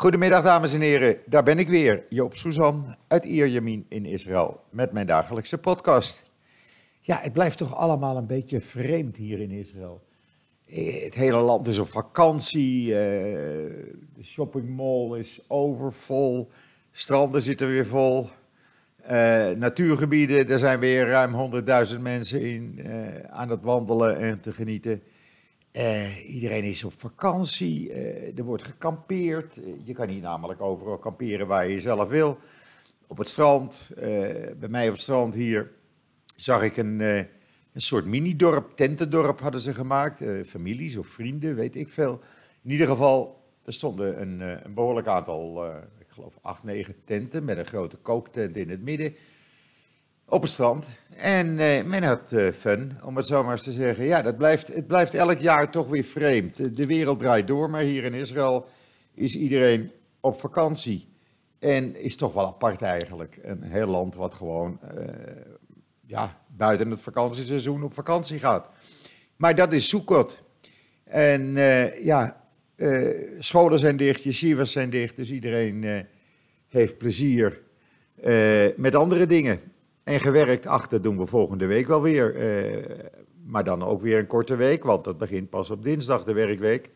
Goedemiddag dames en heren, daar ben ik weer, Joop Suzan uit Ierjemien in Israël met mijn dagelijkse podcast. Ja, het blijft toch allemaal een beetje vreemd hier in Israël. Het hele land is op vakantie, eh, de shoppingmall is overvol, stranden zitten weer vol, eh, natuurgebieden, er zijn weer ruim 100.000 mensen in eh, aan het wandelen en te genieten. Eh, iedereen is op vakantie, eh, er wordt gekampeerd. Eh, je kan hier namelijk overal kamperen waar je zelf wil. Op het strand, bij mij op het strand hier, zag ik een, een soort mini-dorp, tentendorp hadden ze gemaakt. families of vrienden, weet ik veel. In ieder geval, er stonden een, een behoorlijk aantal, ik geloof acht, negen tenten met een grote kooktent in het midden op het strand. En eh, men had eh, fun, om het zo maar eens te zeggen. Ja, dat blijft, het blijft elk jaar toch weer vreemd. De wereld draait door, maar hier in Israël is iedereen op vakantie. En is toch wel apart eigenlijk. Een heel land wat gewoon eh, ja, buiten het vakantieseizoen op vakantie gaat. Maar dat is Sukkot. En ja, scholen zijn dicht, yeshivas zijn dicht, dus iedereen heeft plezier met andere dingen. En gewerkt, ach, dat doen we volgende week wel weer. eh, maar dan ook weer een korte week, want dat begint pas op dinsdag, de werkweek.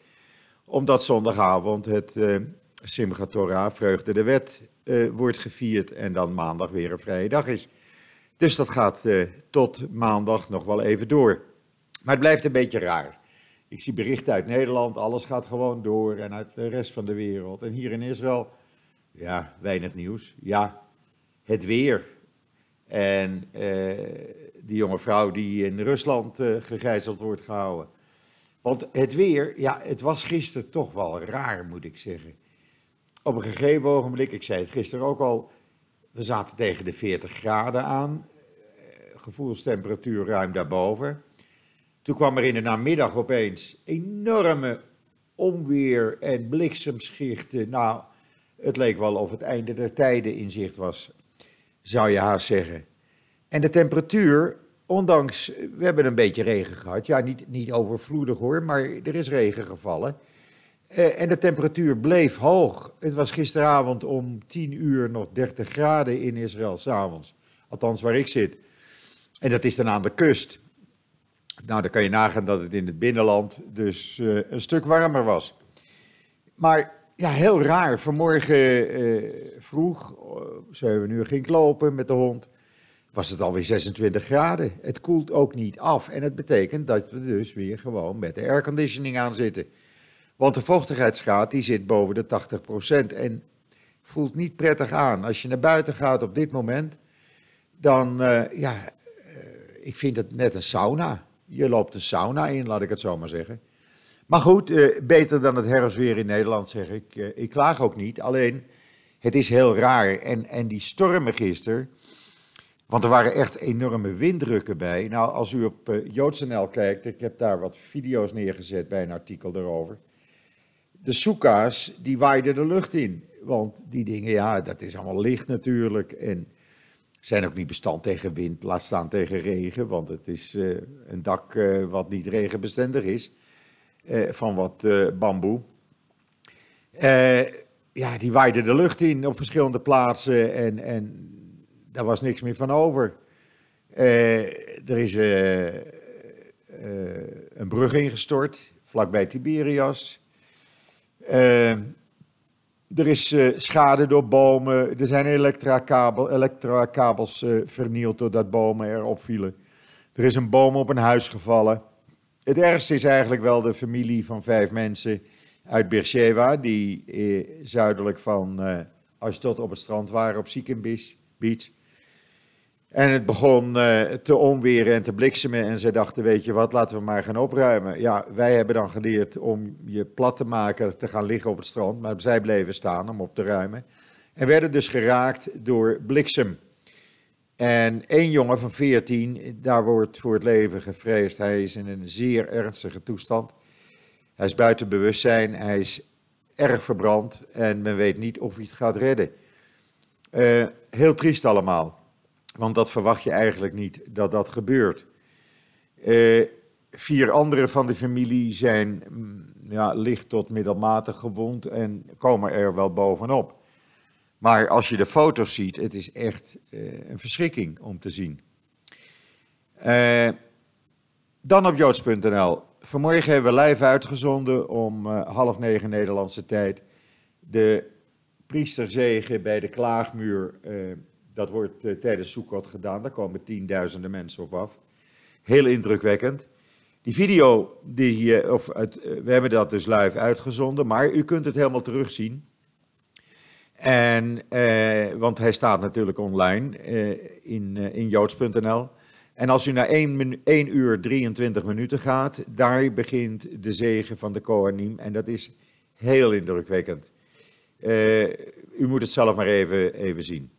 Omdat zondagavond het eh Simchat Torah, Vreugde de Wet, eh, wordt gevierd en dan maandag weer een vrije dag is. Dus dat gaat tot maandag nog wel even door. Maar het blijft een beetje raar. Ik zie berichten uit Nederland, alles gaat gewoon door en uit de rest van de wereld. En hier in Israël, ja, weinig nieuws. Ja, het weer. En eh, die jonge vrouw die in Rusland eh, gegijzeld wordt gehouden. Want het weer, ja, het was gisteren toch wel raar, moet ik zeggen. Op een gegeven ogenblik, ik zei het gisteren ook al, we zaten tegen de 40 graden aan. eh, Gevoelstemperatuur ruim daarboven. Toen kwam er in de namiddag opeens enorme onweer en bliksemschichten. Nou, het leek wel of het einde der tijden in zicht was, zou je haast zeggen. En de temperatuur, ondanks, we hebben een beetje regen gehad. Ja, niet, niet overvloedig hoor, maar er is regen gevallen. Eh, en de temperatuur bleef hoog. Het was gisteravond om 10 uur nog 30 graden in Israël, s'avonds. Althans, waar ik zit. En dat is dan aan de kust. Nou, dan kan je nagaan dat het in het binnenland dus eh, een stuk warmer was. Maar ja, heel raar. Vanmorgen eh, vroeg, eh, 7 uur ging ik lopen met de hond, was het alweer 26 graden. Het koelt ook niet af. En het betekent dat we dus weer gewoon met de airconditioning aan zitten. Want de vochtigheidsgraad die zit boven de 80% en voelt niet prettig aan. Als je naar buiten gaat op dit moment, dan, eh, ja, ik vind het net een sauna. Je loopt een sauna in, laat ik het zo maar zeggen. Maar goed, eh, beter dan het herfstweer in Nederland, zeg ik. Eh, ik klaag ook niet, alleen het is heel raar. En, en die stormen gisteren, want er waren echt enorme winddrukken bij. Nou, als u op uh, JoodsNL kijkt, ik heb daar wat video's neergezet bij een artikel daarover. De soeka's, die waaiden de lucht in. Want die dingen, ja, dat is allemaal licht natuurlijk. En zijn ook niet bestand tegen wind, laat staan tegen regen. Want het is een dak wat niet regenbestendig is. Uh, van wat bamboe. ja, die waaiden de lucht in op verschillende plaatsen. En, en daar was niks meer van over. er is een brug ingestort, vlakbij Tiberias. Er is schade door bomen. Er zijn elektrakabel, elektrakabels uh, vernield doordat bomen erop vielen. Er is een boom op een huis gevallen. Het ergste is eigenlijk wel de familie van vijf mensen uit Beersheba, die eh, zuidelijk van uh, Ashdod op het strand waren op Sikkim Beach. En het begon uh, te onweren en te bliksemen en ze dachten, weet je wat, laten we maar gaan opruimen. Ja, wij hebben dan geleerd om je plat te maken, te gaan liggen op het strand, maar zij bleven staan om op te ruimen. En werden dus geraakt door bliksem. En één jongen van 14, daar wordt voor het leven gevreesd. Hij is in een zeer ernstige toestand. Hij is buiten bewustzijn, hij is erg verbrand en men weet niet of hij het gaat redden. Uh, heel triest allemaal. Want dat verwacht je eigenlijk niet dat dat gebeurt. Uh, vier anderen van de familie zijn mm, ja, licht tot middelmatig gewond en komen er wel bovenop. Maar als je de foto's ziet, het is echt uh, een verschrikking om te zien. Uh, dan op joods.nl. Vanmorgen hebben we live uitgezonden om uh, half negen Nederlandse tijd. De priesterzegen bij de klaagmuur. dat wordt tijdens Soekot gedaan. Daar komen tienduizenden mensen op af. Heel indrukwekkend. Die video, die, of het, we hebben dat dus live uitgezonden, maar u kunt het helemaal terugzien. En, eh, want hij staat natuurlijk online eh, in, uh, in joods.nl. En als u naar 1, 1 uur 23 minuten gaat, daar begint de zegen van de Kohanim. En dat is heel indrukwekkend. u moet het zelf maar even, even zien.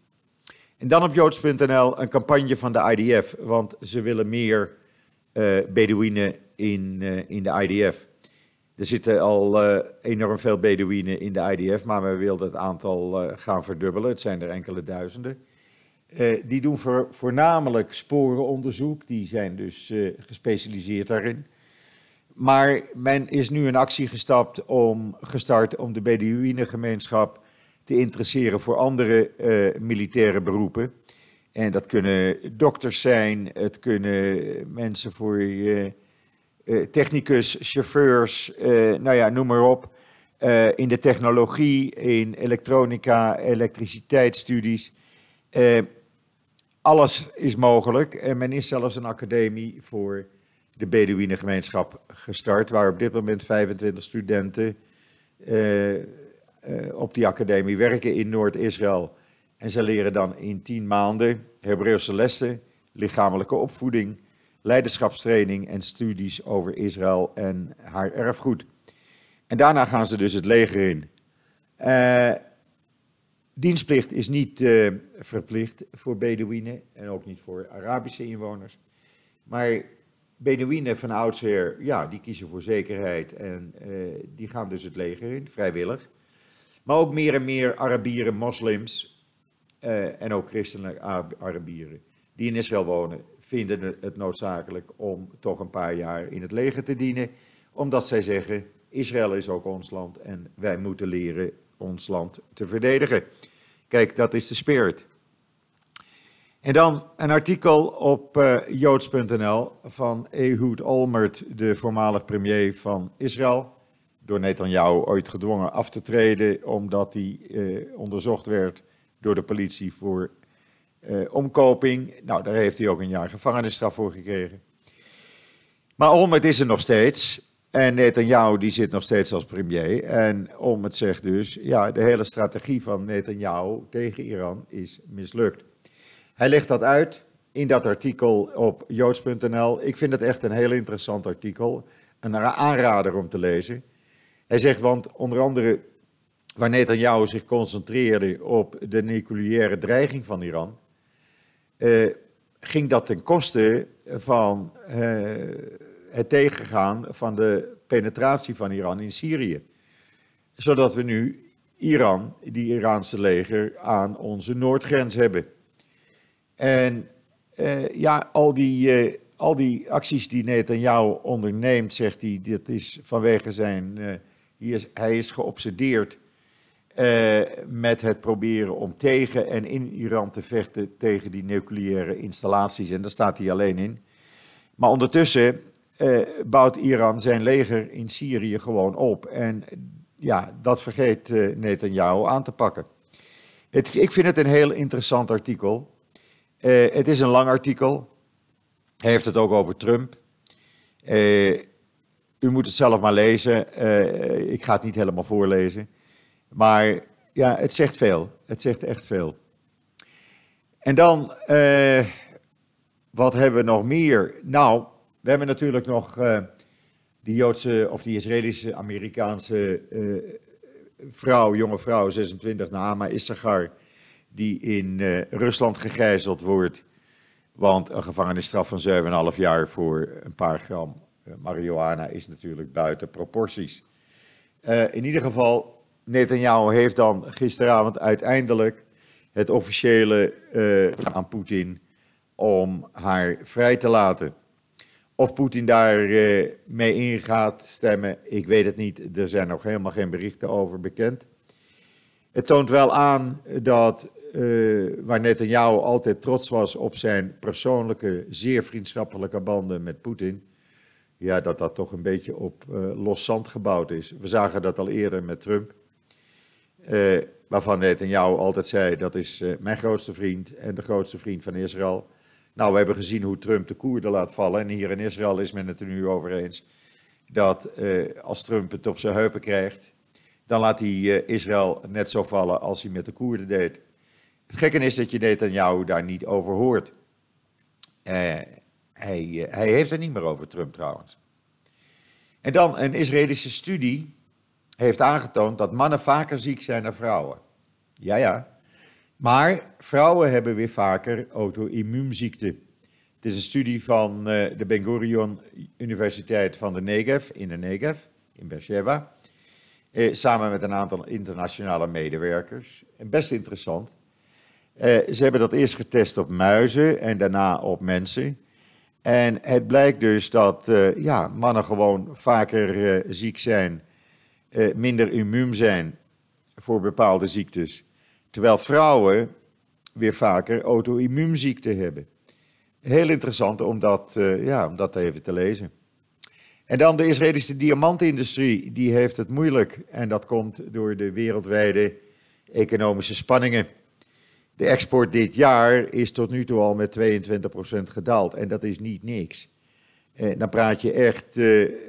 En dan op joods.nl een campagne van de IDF, want ze willen meer Bedouinen in, in de IDF. Er zitten al uh, enorm veel Bedouinen in de IDF, maar we wilden het aantal uh, gaan verdubbelen. Het zijn er enkele duizenden. Uh, die doen voor, voornamelijk sporenonderzoek, die zijn dus gespecialiseerd daarin. Maar men is nu in actie gestapt om, gestart om de Bedouinengemeenschap te interesseren voor andere militaire beroepen. En dat kunnen dokters zijn, het kunnen mensen voor eh, technicus, chauffeurs, eh, nou ja, noem maar op. Eh, in de technologie, in elektronica, elektriciteitsstudies. alles is mogelijk. En men is zelfs een academie voor de Bedouinengemeenschap gestart, waar op dit moment 25 studenten op die academie werken in Noord-Israël. En ze leren dan in 10 maanden Hebreeuwse lessen, lichamelijke opvoeding, leiderschapstraining en studies over Israël en haar erfgoed. En daarna gaan ze dus het leger in. Uh, dienstplicht is niet uh, verplicht voor Bedouinen en ook niet voor Arabische inwoners. Maar Bedouinen van oudsher, ja, die kiezen voor zekerheid en uh, die gaan dus het leger in, vrijwillig. Maar ook meer en meer Arabieren, moslims en ook christelijke Arabieren die in Israël wonen, vinden het noodzakelijk om toch een paar jaar in het leger te dienen, omdat zij zeggen, Israël is ook ons land en wij moeten leren ons land te verdedigen. Kijk, dat is de spirit. En dan een artikel op uh, joods.nl van Ehud Olmert, de voormalig premier van Israël. Door Netanyahu ooit gedwongen af te treden omdat hij uh, onderzocht werd door de politie voor uh, omkoping. Nou, daar heeft hij ook een jaar gevangenisstraf voor gekregen. Maar Olmert is er nog steeds. En Netanyahu die zit nog steeds als premier. En Olmert zegt dus, ja, de hele strategie van Netanyahu tegen Iran is mislukt. Hij legt dat uit in dat artikel op joods.nl. Ik vind het echt een heel interessant artikel. Een aanrader om te lezen. Hij zegt, want onder andere waar Netanyahu zich concentreerde op de nucleaire dreiging van Iran, uh, ging dat ten koste van uh, het tegengaan van de penetratie van Iran in Syrië. Zodat we nu Iran, die Iraanse leger, aan onze noordgrens hebben. En uh, ja, al die, al die acties die Netanyahu onderneemt, zegt hij, dit is vanwege zijn, is, hij is geobsedeerd uh, met het proberen om tegen en in Iran te vechten tegen die nucleaire installaties. En daar staat hij alleen in. Maar ondertussen uh, bouwt Iran zijn leger in Syrië gewoon op. En ja, dat vergeet uh, Netanyahu aan te pakken. Het, ik vind het een heel interessant artikel. het is een lang artikel. Hij heeft het ook over Trump. u moet het zelf maar lezen. ik ga het niet helemaal voorlezen. Maar ja, het zegt veel. Het zegt echt veel. En dan, uh, wat hebben we nog meer? Nou, we hebben natuurlijk nog uh, die Joodse of die Israëlische Amerikaanse uh, vrouw, jonge vrouw, 26, Naama Issachar, die in Rusland gegijzeld wordt. Want een gevangenisstraf van 7,5 jaar voor een paar gram marihuana is natuurlijk buiten proporties. in ieder geval, Netanyahu heeft dan gisteravond uiteindelijk het officiële uh, aan Poetin om haar vrij te laten. Of Poetin daar uh, mee in gaat stemmen, ik weet het niet. Er zijn nog helemaal geen berichten over bekend. Het toont wel aan dat uh, waar Netanyahu altijd trots was op zijn persoonlijke, zeer vriendschappelijke banden met Poetin, ja, dat dat toch een beetje op los zand gebouwd is. We zagen dat al eerder met Trump, uh, waarvan Netanyahu altijd zei, dat is mijn grootste vriend en de grootste vriend van Israël. Nou, we hebben gezien hoe Trump de Koerden laat vallen en hier in Israël is men het er nu over eens dat als Trump het op zijn heupen krijgt, dan laat hij Israël net zo vallen als hij met de Koerden deed. Het gekke is dat je Netanyahu daar niet over hoort. Hij, hij heeft het niet meer over Trump trouwens. En dan een Israëlische studie heeft aangetoond dat mannen vaker ziek zijn dan vrouwen. Ja, ja. Maar vrouwen hebben weer vaker auto-immuunziekte. Het is een studie van uh, de Ben Gurion Universiteit van de Negev, in de Negev, in Beersheba. Uh, samen met een aantal internationale medewerkers. Best interessant. Uh, ze hebben dat eerst getest op muizen en daarna op mensen. En het blijkt dus dat ja, mannen gewoon vaker ziek zijn, minder immuun zijn voor bepaalde ziektes. Terwijl vrouwen weer vaker auto-immuunziekten hebben. Heel interessant om dat, ja, om dat even te lezen. En dan de Israëlische diamantindustrie, die heeft het moeilijk. En dat komt door de wereldwijde economische spanningen. De export dit jaar is tot nu toe al met 22% gedaald. En dat is niet niks. Eh, dan praat je echt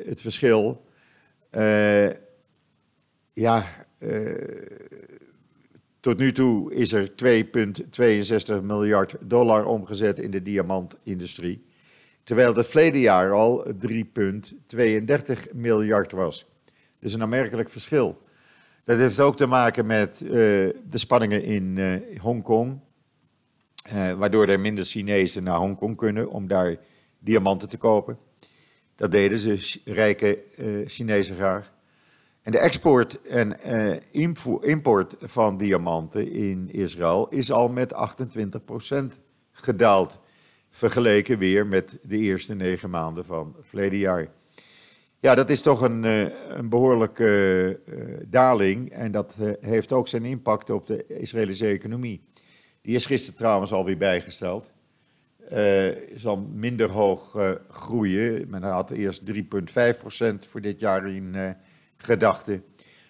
het verschil. Ja, uh, tot nu toe is er 2,62 miljard dollar omgezet in de diamantindustrie. Terwijl het verleden jaar al 3,32 miljard was. Dus een aanmerkelijk verschil. Dat heeft ook te maken met uh, de spanningen in uh, Hongkong. Waardoor er minder Chinezen naar Hongkong kunnen om daar diamanten te kopen. Dat deden ze, rijke Chinezen graag. En de export en import van diamanten in Israël is al met 28% gedaald. Vergeleken weer met de eerste negen maanden van verleden jaar. Ja, dat is toch een, eh, een behoorlijke uh, daling. En dat heeft ook zijn impact op de Israëlische economie. Die is gisteren trouwens alweer bijgesteld. Zal minder hoog groeien. Men had eerst 3,5% voor dit jaar in gedachten.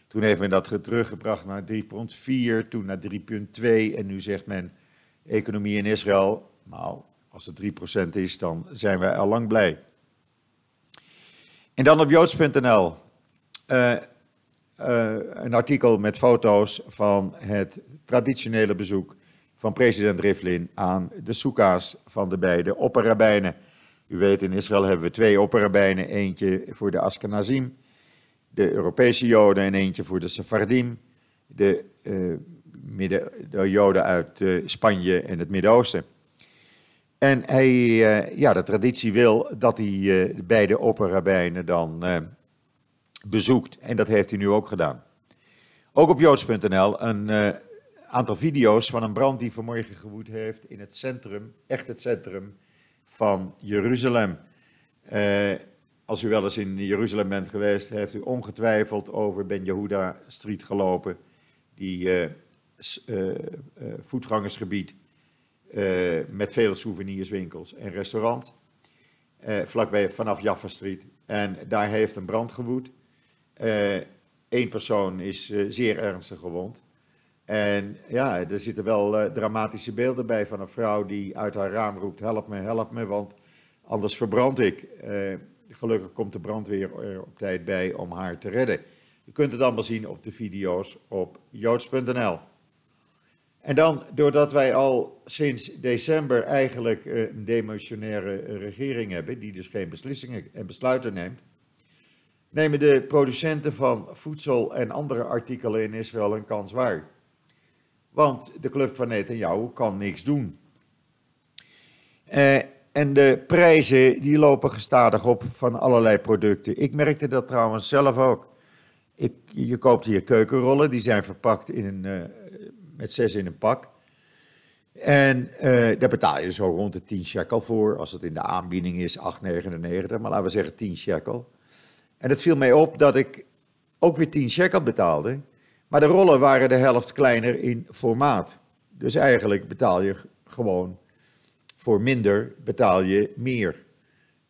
Toen heeft men dat teruggebracht naar 3,4, toen naar 3,2. En nu zegt men, economie in Israël, nou, als het 3% is, dan zijn wij al lang blij. En dan op joods.nl uh, uh, een artikel met foto's van het traditionele bezoek van president Rivlin aan de soeka's van de beide opperrabijnen. U weet, in Israël hebben we twee opperrabijnen, eentje voor de Ashkenazim, de Europese Joden, en eentje voor de Sephardim, de, uh, midden, de Joden uit Spanje en het Midden-Oosten. En hij, uh, ja, de traditie wil dat hij uh, beide opperrabijnen dan bezoekt. En dat heeft hij nu ook gedaan. Ook op joods.nl een aantal video's van een brand die vanmorgen gewoed heeft in het centrum, echt het centrum van Jeruzalem. Als u wel eens in Jeruzalem bent geweest, heeft u ongetwijfeld over Ben Yehuda Street gelopen. Die voetgangersgebied uh, met vele souvenirswinkels en restaurants. Vlakbij vanaf Jaffa Street. En daar heeft een brand gewoed. Eén persoon is zeer ernstig gewond. En ja, er zitten wel dramatische beelden bij van een vrouw die uit haar raam roept: Help me, help me, want anders verbrand ik. Gelukkig komt de brandweer er op tijd bij om haar te redden. Je kunt het allemaal zien op de video's op joods.nl. En dan, doordat wij al sinds december eigenlijk eh, een demotionaire eh, regering hebben, die dus geen beslissingen en besluiten neemt, nemen de producenten van voedsel en andere artikelen in Israël een kans waar. Want de club van Netanyahu kan niks doen. Eh, en de prijzen die lopen gestadig op van allerlei producten. Ik merkte dat trouwens zelf ook. Ik, je koopt hier keukenrollen, die zijn verpakt in een, uh, met zes in een pak. En uh, daar betaal je zo rond de 10 shekel voor. Als het in de aanbieding is 8,99, maar laten we zeggen 10 shekel. En het viel mij op dat ik ook weer 10 shekel betaalde. Maar de rollen waren de helft kleiner in formaat. Dus eigenlijk betaal je gewoon voor minder, betaal je meer.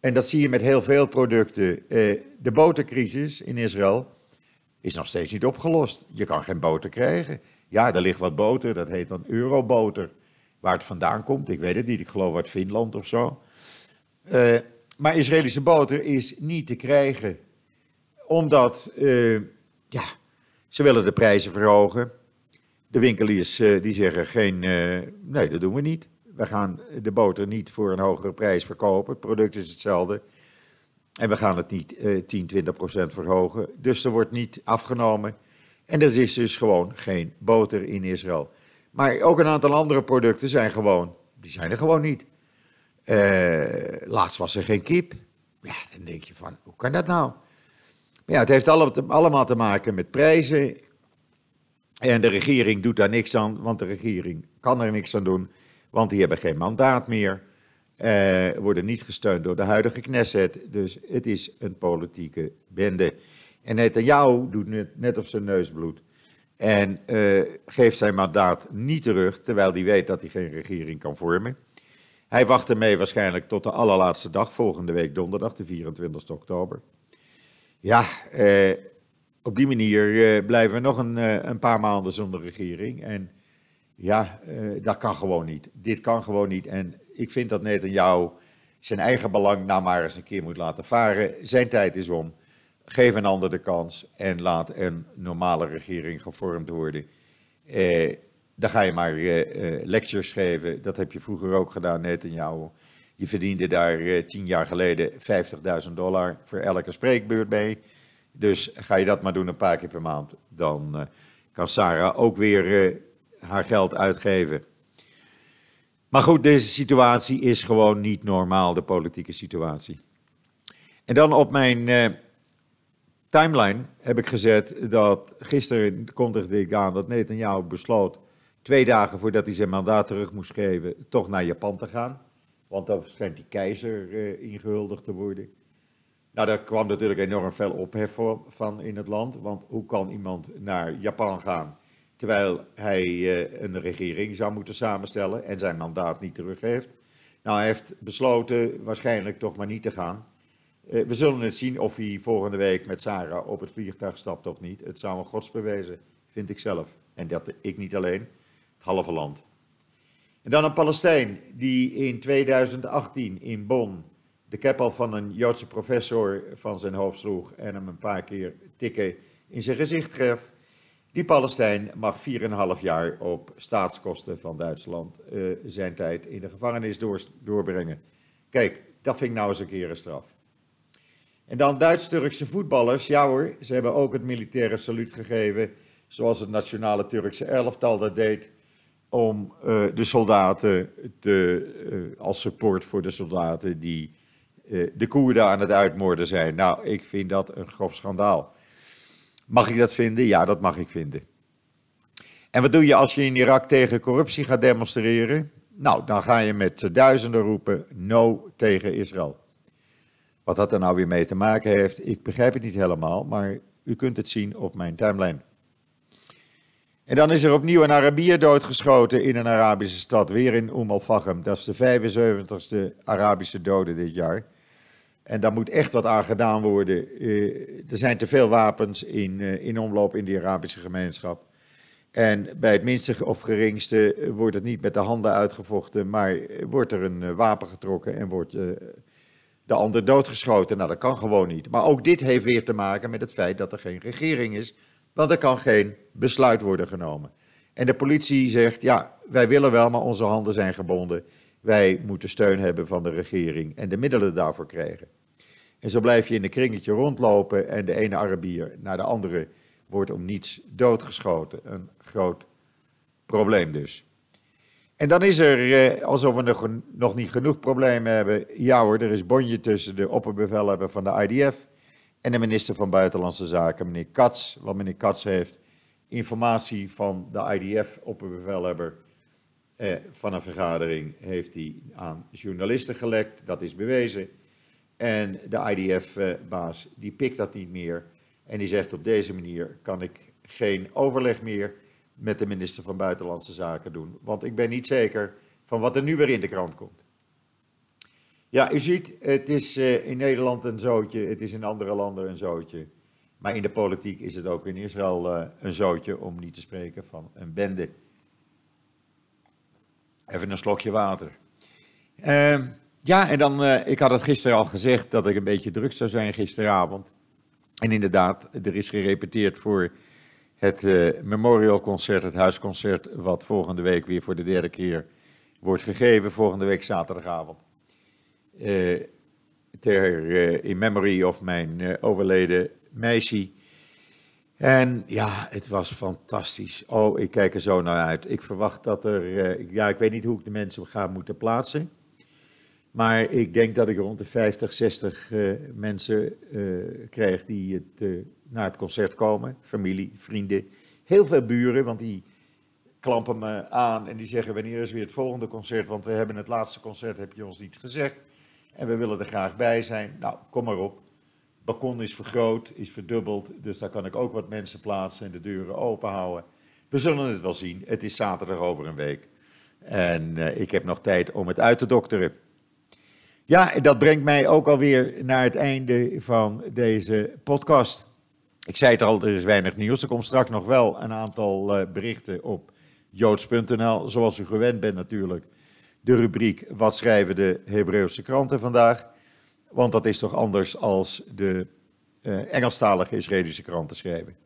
En dat zie je met heel veel producten. Eh, de botercrisis in Israël is nog steeds niet opgelost. Je kan geen boter krijgen. Ja, er ligt wat boter, dat heet dan euroboter. Waar het vandaan komt, ik weet het niet. Ik geloof uit Finland of zo. Uh, maar Israëlische boter is niet te krijgen. Omdat, uh, ja, ze willen de prijzen verhogen. De winkeliers die zeggen geen, nee, dat doen we niet. We gaan de boter niet voor een hogere prijs verkopen. Het product is hetzelfde. En we gaan het niet 10, 20 procent verhogen. Dus er wordt niet afgenomen. En er is dus gewoon geen boter in Israël. Maar ook een aantal andere producten zijn gewoon, die zijn er gewoon niet. Uh, laatst was er geen kip. Ja, dan denk je van, hoe kan dat nou? Maar ja, het heeft allemaal te maken met prijzen. En de regering doet daar niks aan, want de regering kan er niks aan doen, want die hebben geen mandaat meer. Uh, worden niet gesteund door de huidige Knesset. Dus het is een politieke bende. En Netanyahu doet net, op zijn neus bloed. En uh, geeft zijn mandaat niet terug, terwijl hij weet dat hij geen regering kan vormen. Hij wacht ermee waarschijnlijk tot de allerlaatste dag, volgende week donderdag, de 24 oktober. Ja, uh, op die manier blijven we nog een, een, paar maanden zonder regering. En ja, dat kan gewoon niet. Dit kan gewoon niet. En ik vind dat Netanyahu zijn eigen belang nou maar eens een keer moet laten varen. Zijn tijd is om. Geef een ander de kans en laat een normale regering gevormd worden. Eh, dan ga je maar eh, eh, lectures geven. Dat heb je vroeger ook gedaan, net jou. Je verdiende daar eh, tien jaar geleden 50.000 dollar voor elke spreekbeurt mee. Dus ga je dat maar doen een paar keer per maand. Dan eh, kan Sarah ook weer eh, haar geld uitgeven. Maar goed, deze situatie is gewoon niet normaal, de politieke situatie. En dan op mijn timeline heb ik gezet dat gisteren kondigde ik aan dat Netanyahu besloot, twee dagen voordat hij zijn mandaat terug moest geven, toch naar Japan te gaan. Want dan schijnt die keizer uh, ingehuldigd te worden. Nou, daar kwam natuurlijk enorm veel ophef van in het land. Want hoe kan iemand naar Japan gaan terwijl hij uh, een regering zou moeten samenstellen en zijn mandaat niet teruggeeft? Nou, hij heeft besloten waarschijnlijk toch maar niet te gaan. Eh, we zullen het zien of hij volgende week met Sarah op het vliegtuig stapt of niet. Het zou een godsbewezen, vind ik zelf. En dat ik niet alleen, het halve land. En dan een Palestijn die in 2018 in Bonn de keppel van een Joodse professor van zijn hoofd sloeg en hem een paar keer tikken in zijn gezicht gref. Die Palestijn mag 4,5 jaar op staatskosten van Duitsland uh, zijn tijd in de gevangenis door, doorbrengen. Kijk, dat vind ik nou eens een keer een straf. En dan Duits-Turkse voetballers, ja hoor, ze hebben ook het militaire saluut gegeven, zoals het nationale Turkse elftal dat deed, om uh, de soldaten te, uh, als support voor de soldaten die de Koerden aan het uitmoorden zijn. Nou, ik vind dat een grof schandaal. Mag ik dat vinden? Ja, dat mag ik vinden. En wat doe je als je in Irak tegen corruptie gaat demonstreren? Nou, dan ga je met duizenden roepen no tegen Israël. Wat dat er nou weer mee te maken heeft, ik begrijp het niet helemaal, maar u kunt het zien op mijn timeline. En dan is er opnieuw een Arabier doodgeschoten in een Arabische stad, weer in Umm al-Fahim. Dat is de 75ste Arabische dode dit jaar. En daar moet echt wat aan gedaan worden. Uh, er zijn te veel wapens in, uh, in omloop in die Arabische gemeenschap. En bij het minste of geringste wordt het niet met de handen uitgevochten, maar wordt er een wapen getrokken en wordt de ander doodgeschoten. Nou, dat kan gewoon niet. Maar ook dit heeft weer te maken met het feit dat er geen regering is, want er kan geen besluit worden genomen. En de politie zegt, ja, wij willen wel, maar onze handen zijn gebonden. Wij moeten steun hebben van de regering en de middelen daarvoor krijgen. En zo blijf je in een kringetje rondlopen en de ene Arabier naar de andere wordt om niets doodgeschoten. Een groot probleem dus. En dan is er, eh, alsof we nog, nog, niet genoeg problemen hebben, ja hoor, er is bonje tussen de opperbevelhebber van de IDF en de minister van Buitenlandse Zaken, meneer Katz. Want meneer Katz heeft informatie van de IDF-opperbevelhebber eh, van een vergadering heeft hij aan journalisten gelekt, dat is bewezen. En de IDF-baas die pikt dat niet meer en die zegt op deze manier kan ik geen overleg meer met de minister van Buitenlandse Zaken doen, want ik ben niet zeker van wat er nu weer in de krant komt. Ja, u ziet, het is eh, in Nederland een zootje, het is in andere landen een zootje. Maar in de politiek is het ook in Israël uh, een zootje, om niet te spreken van een bende. Even een slokje water. Uh, ja, en dan, uh, ik had het gisteren al gezegd dat ik een beetje druk zou zijn gisteravond. En inderdaad, er is gerepeteerd voor het uh, Memorial Concert, het huisconcert, wat volgende week weer voor de derde keer wordt gegeven, volgende week zaterdagavond. Uh, ter, in memory of mijn overleden meisje. En ja, het was fantastisch. Oh, ik kijk er zo naar uit. Ik verwacht dat er, ja, ik weet niet hoe ik de mensen ga moeten plaatsen. Maar ik denk dat ik rond de 50, 60 uh, mensen uh, krijg die het, uh, naar het concert komen. Familie, vrienden, heel veel buren, want die klampen me aan en die zeggen wanneer is weer het volgende concert, want we hebben het laatste concert, heb je ons niet gezegd. En we willen er graag bij zijn. Nou, kom maar op. Het balkon is vergroot, is verdubbeld, dus daar kan ik ook wat mensen plaatsen en de deuren open houden. We zullen het wel zien. Het is zaterdag over een week. En ik heb nog tijd om het uit te dokteren. Ja, en dat brengt mij ook alweer naar het einde van deze podcast. Ik zei het al, er is weinig nieuws. Er komt straks nog wel een aantal uh, berichten op joods.nl, zoals u gewend bent natuurlijk. De rubriek Wat schrijven de Hebreeuwse kranten vandaag? Want dat is toch anders als de uh, Engelstalige Israëlische kranten schrijven.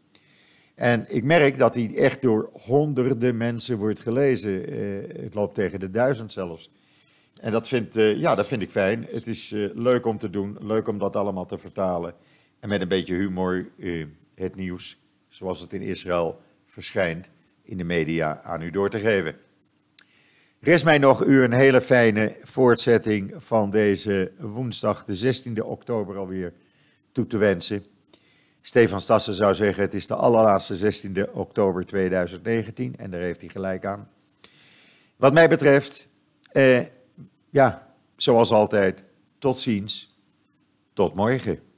En ik merk dat die echt door honderden mensen wordt gelezen. Uh, het loopt tegen de duizend zelfs. En dat vind, uh, ja, dat vind ik fijn. Het is uh, leuk om te doen, leuk om dat allemaal te vertalen. En met een beetje humor uh, het nieuws, zoals het in Israël verschijnt, in de media aan u door te geven. Rest mij nog u een hele fijne voortzetting van deze woensdag, de 16e oktober alweer, toe te wensen. Stefan Stassen zou zeggen, het is de allerlaatste 16e oktober 2019 en daar heeft hij gelijk aan. Wat mij betreft... Eh, ja, zoals altijd, tot ziens, tot morgen.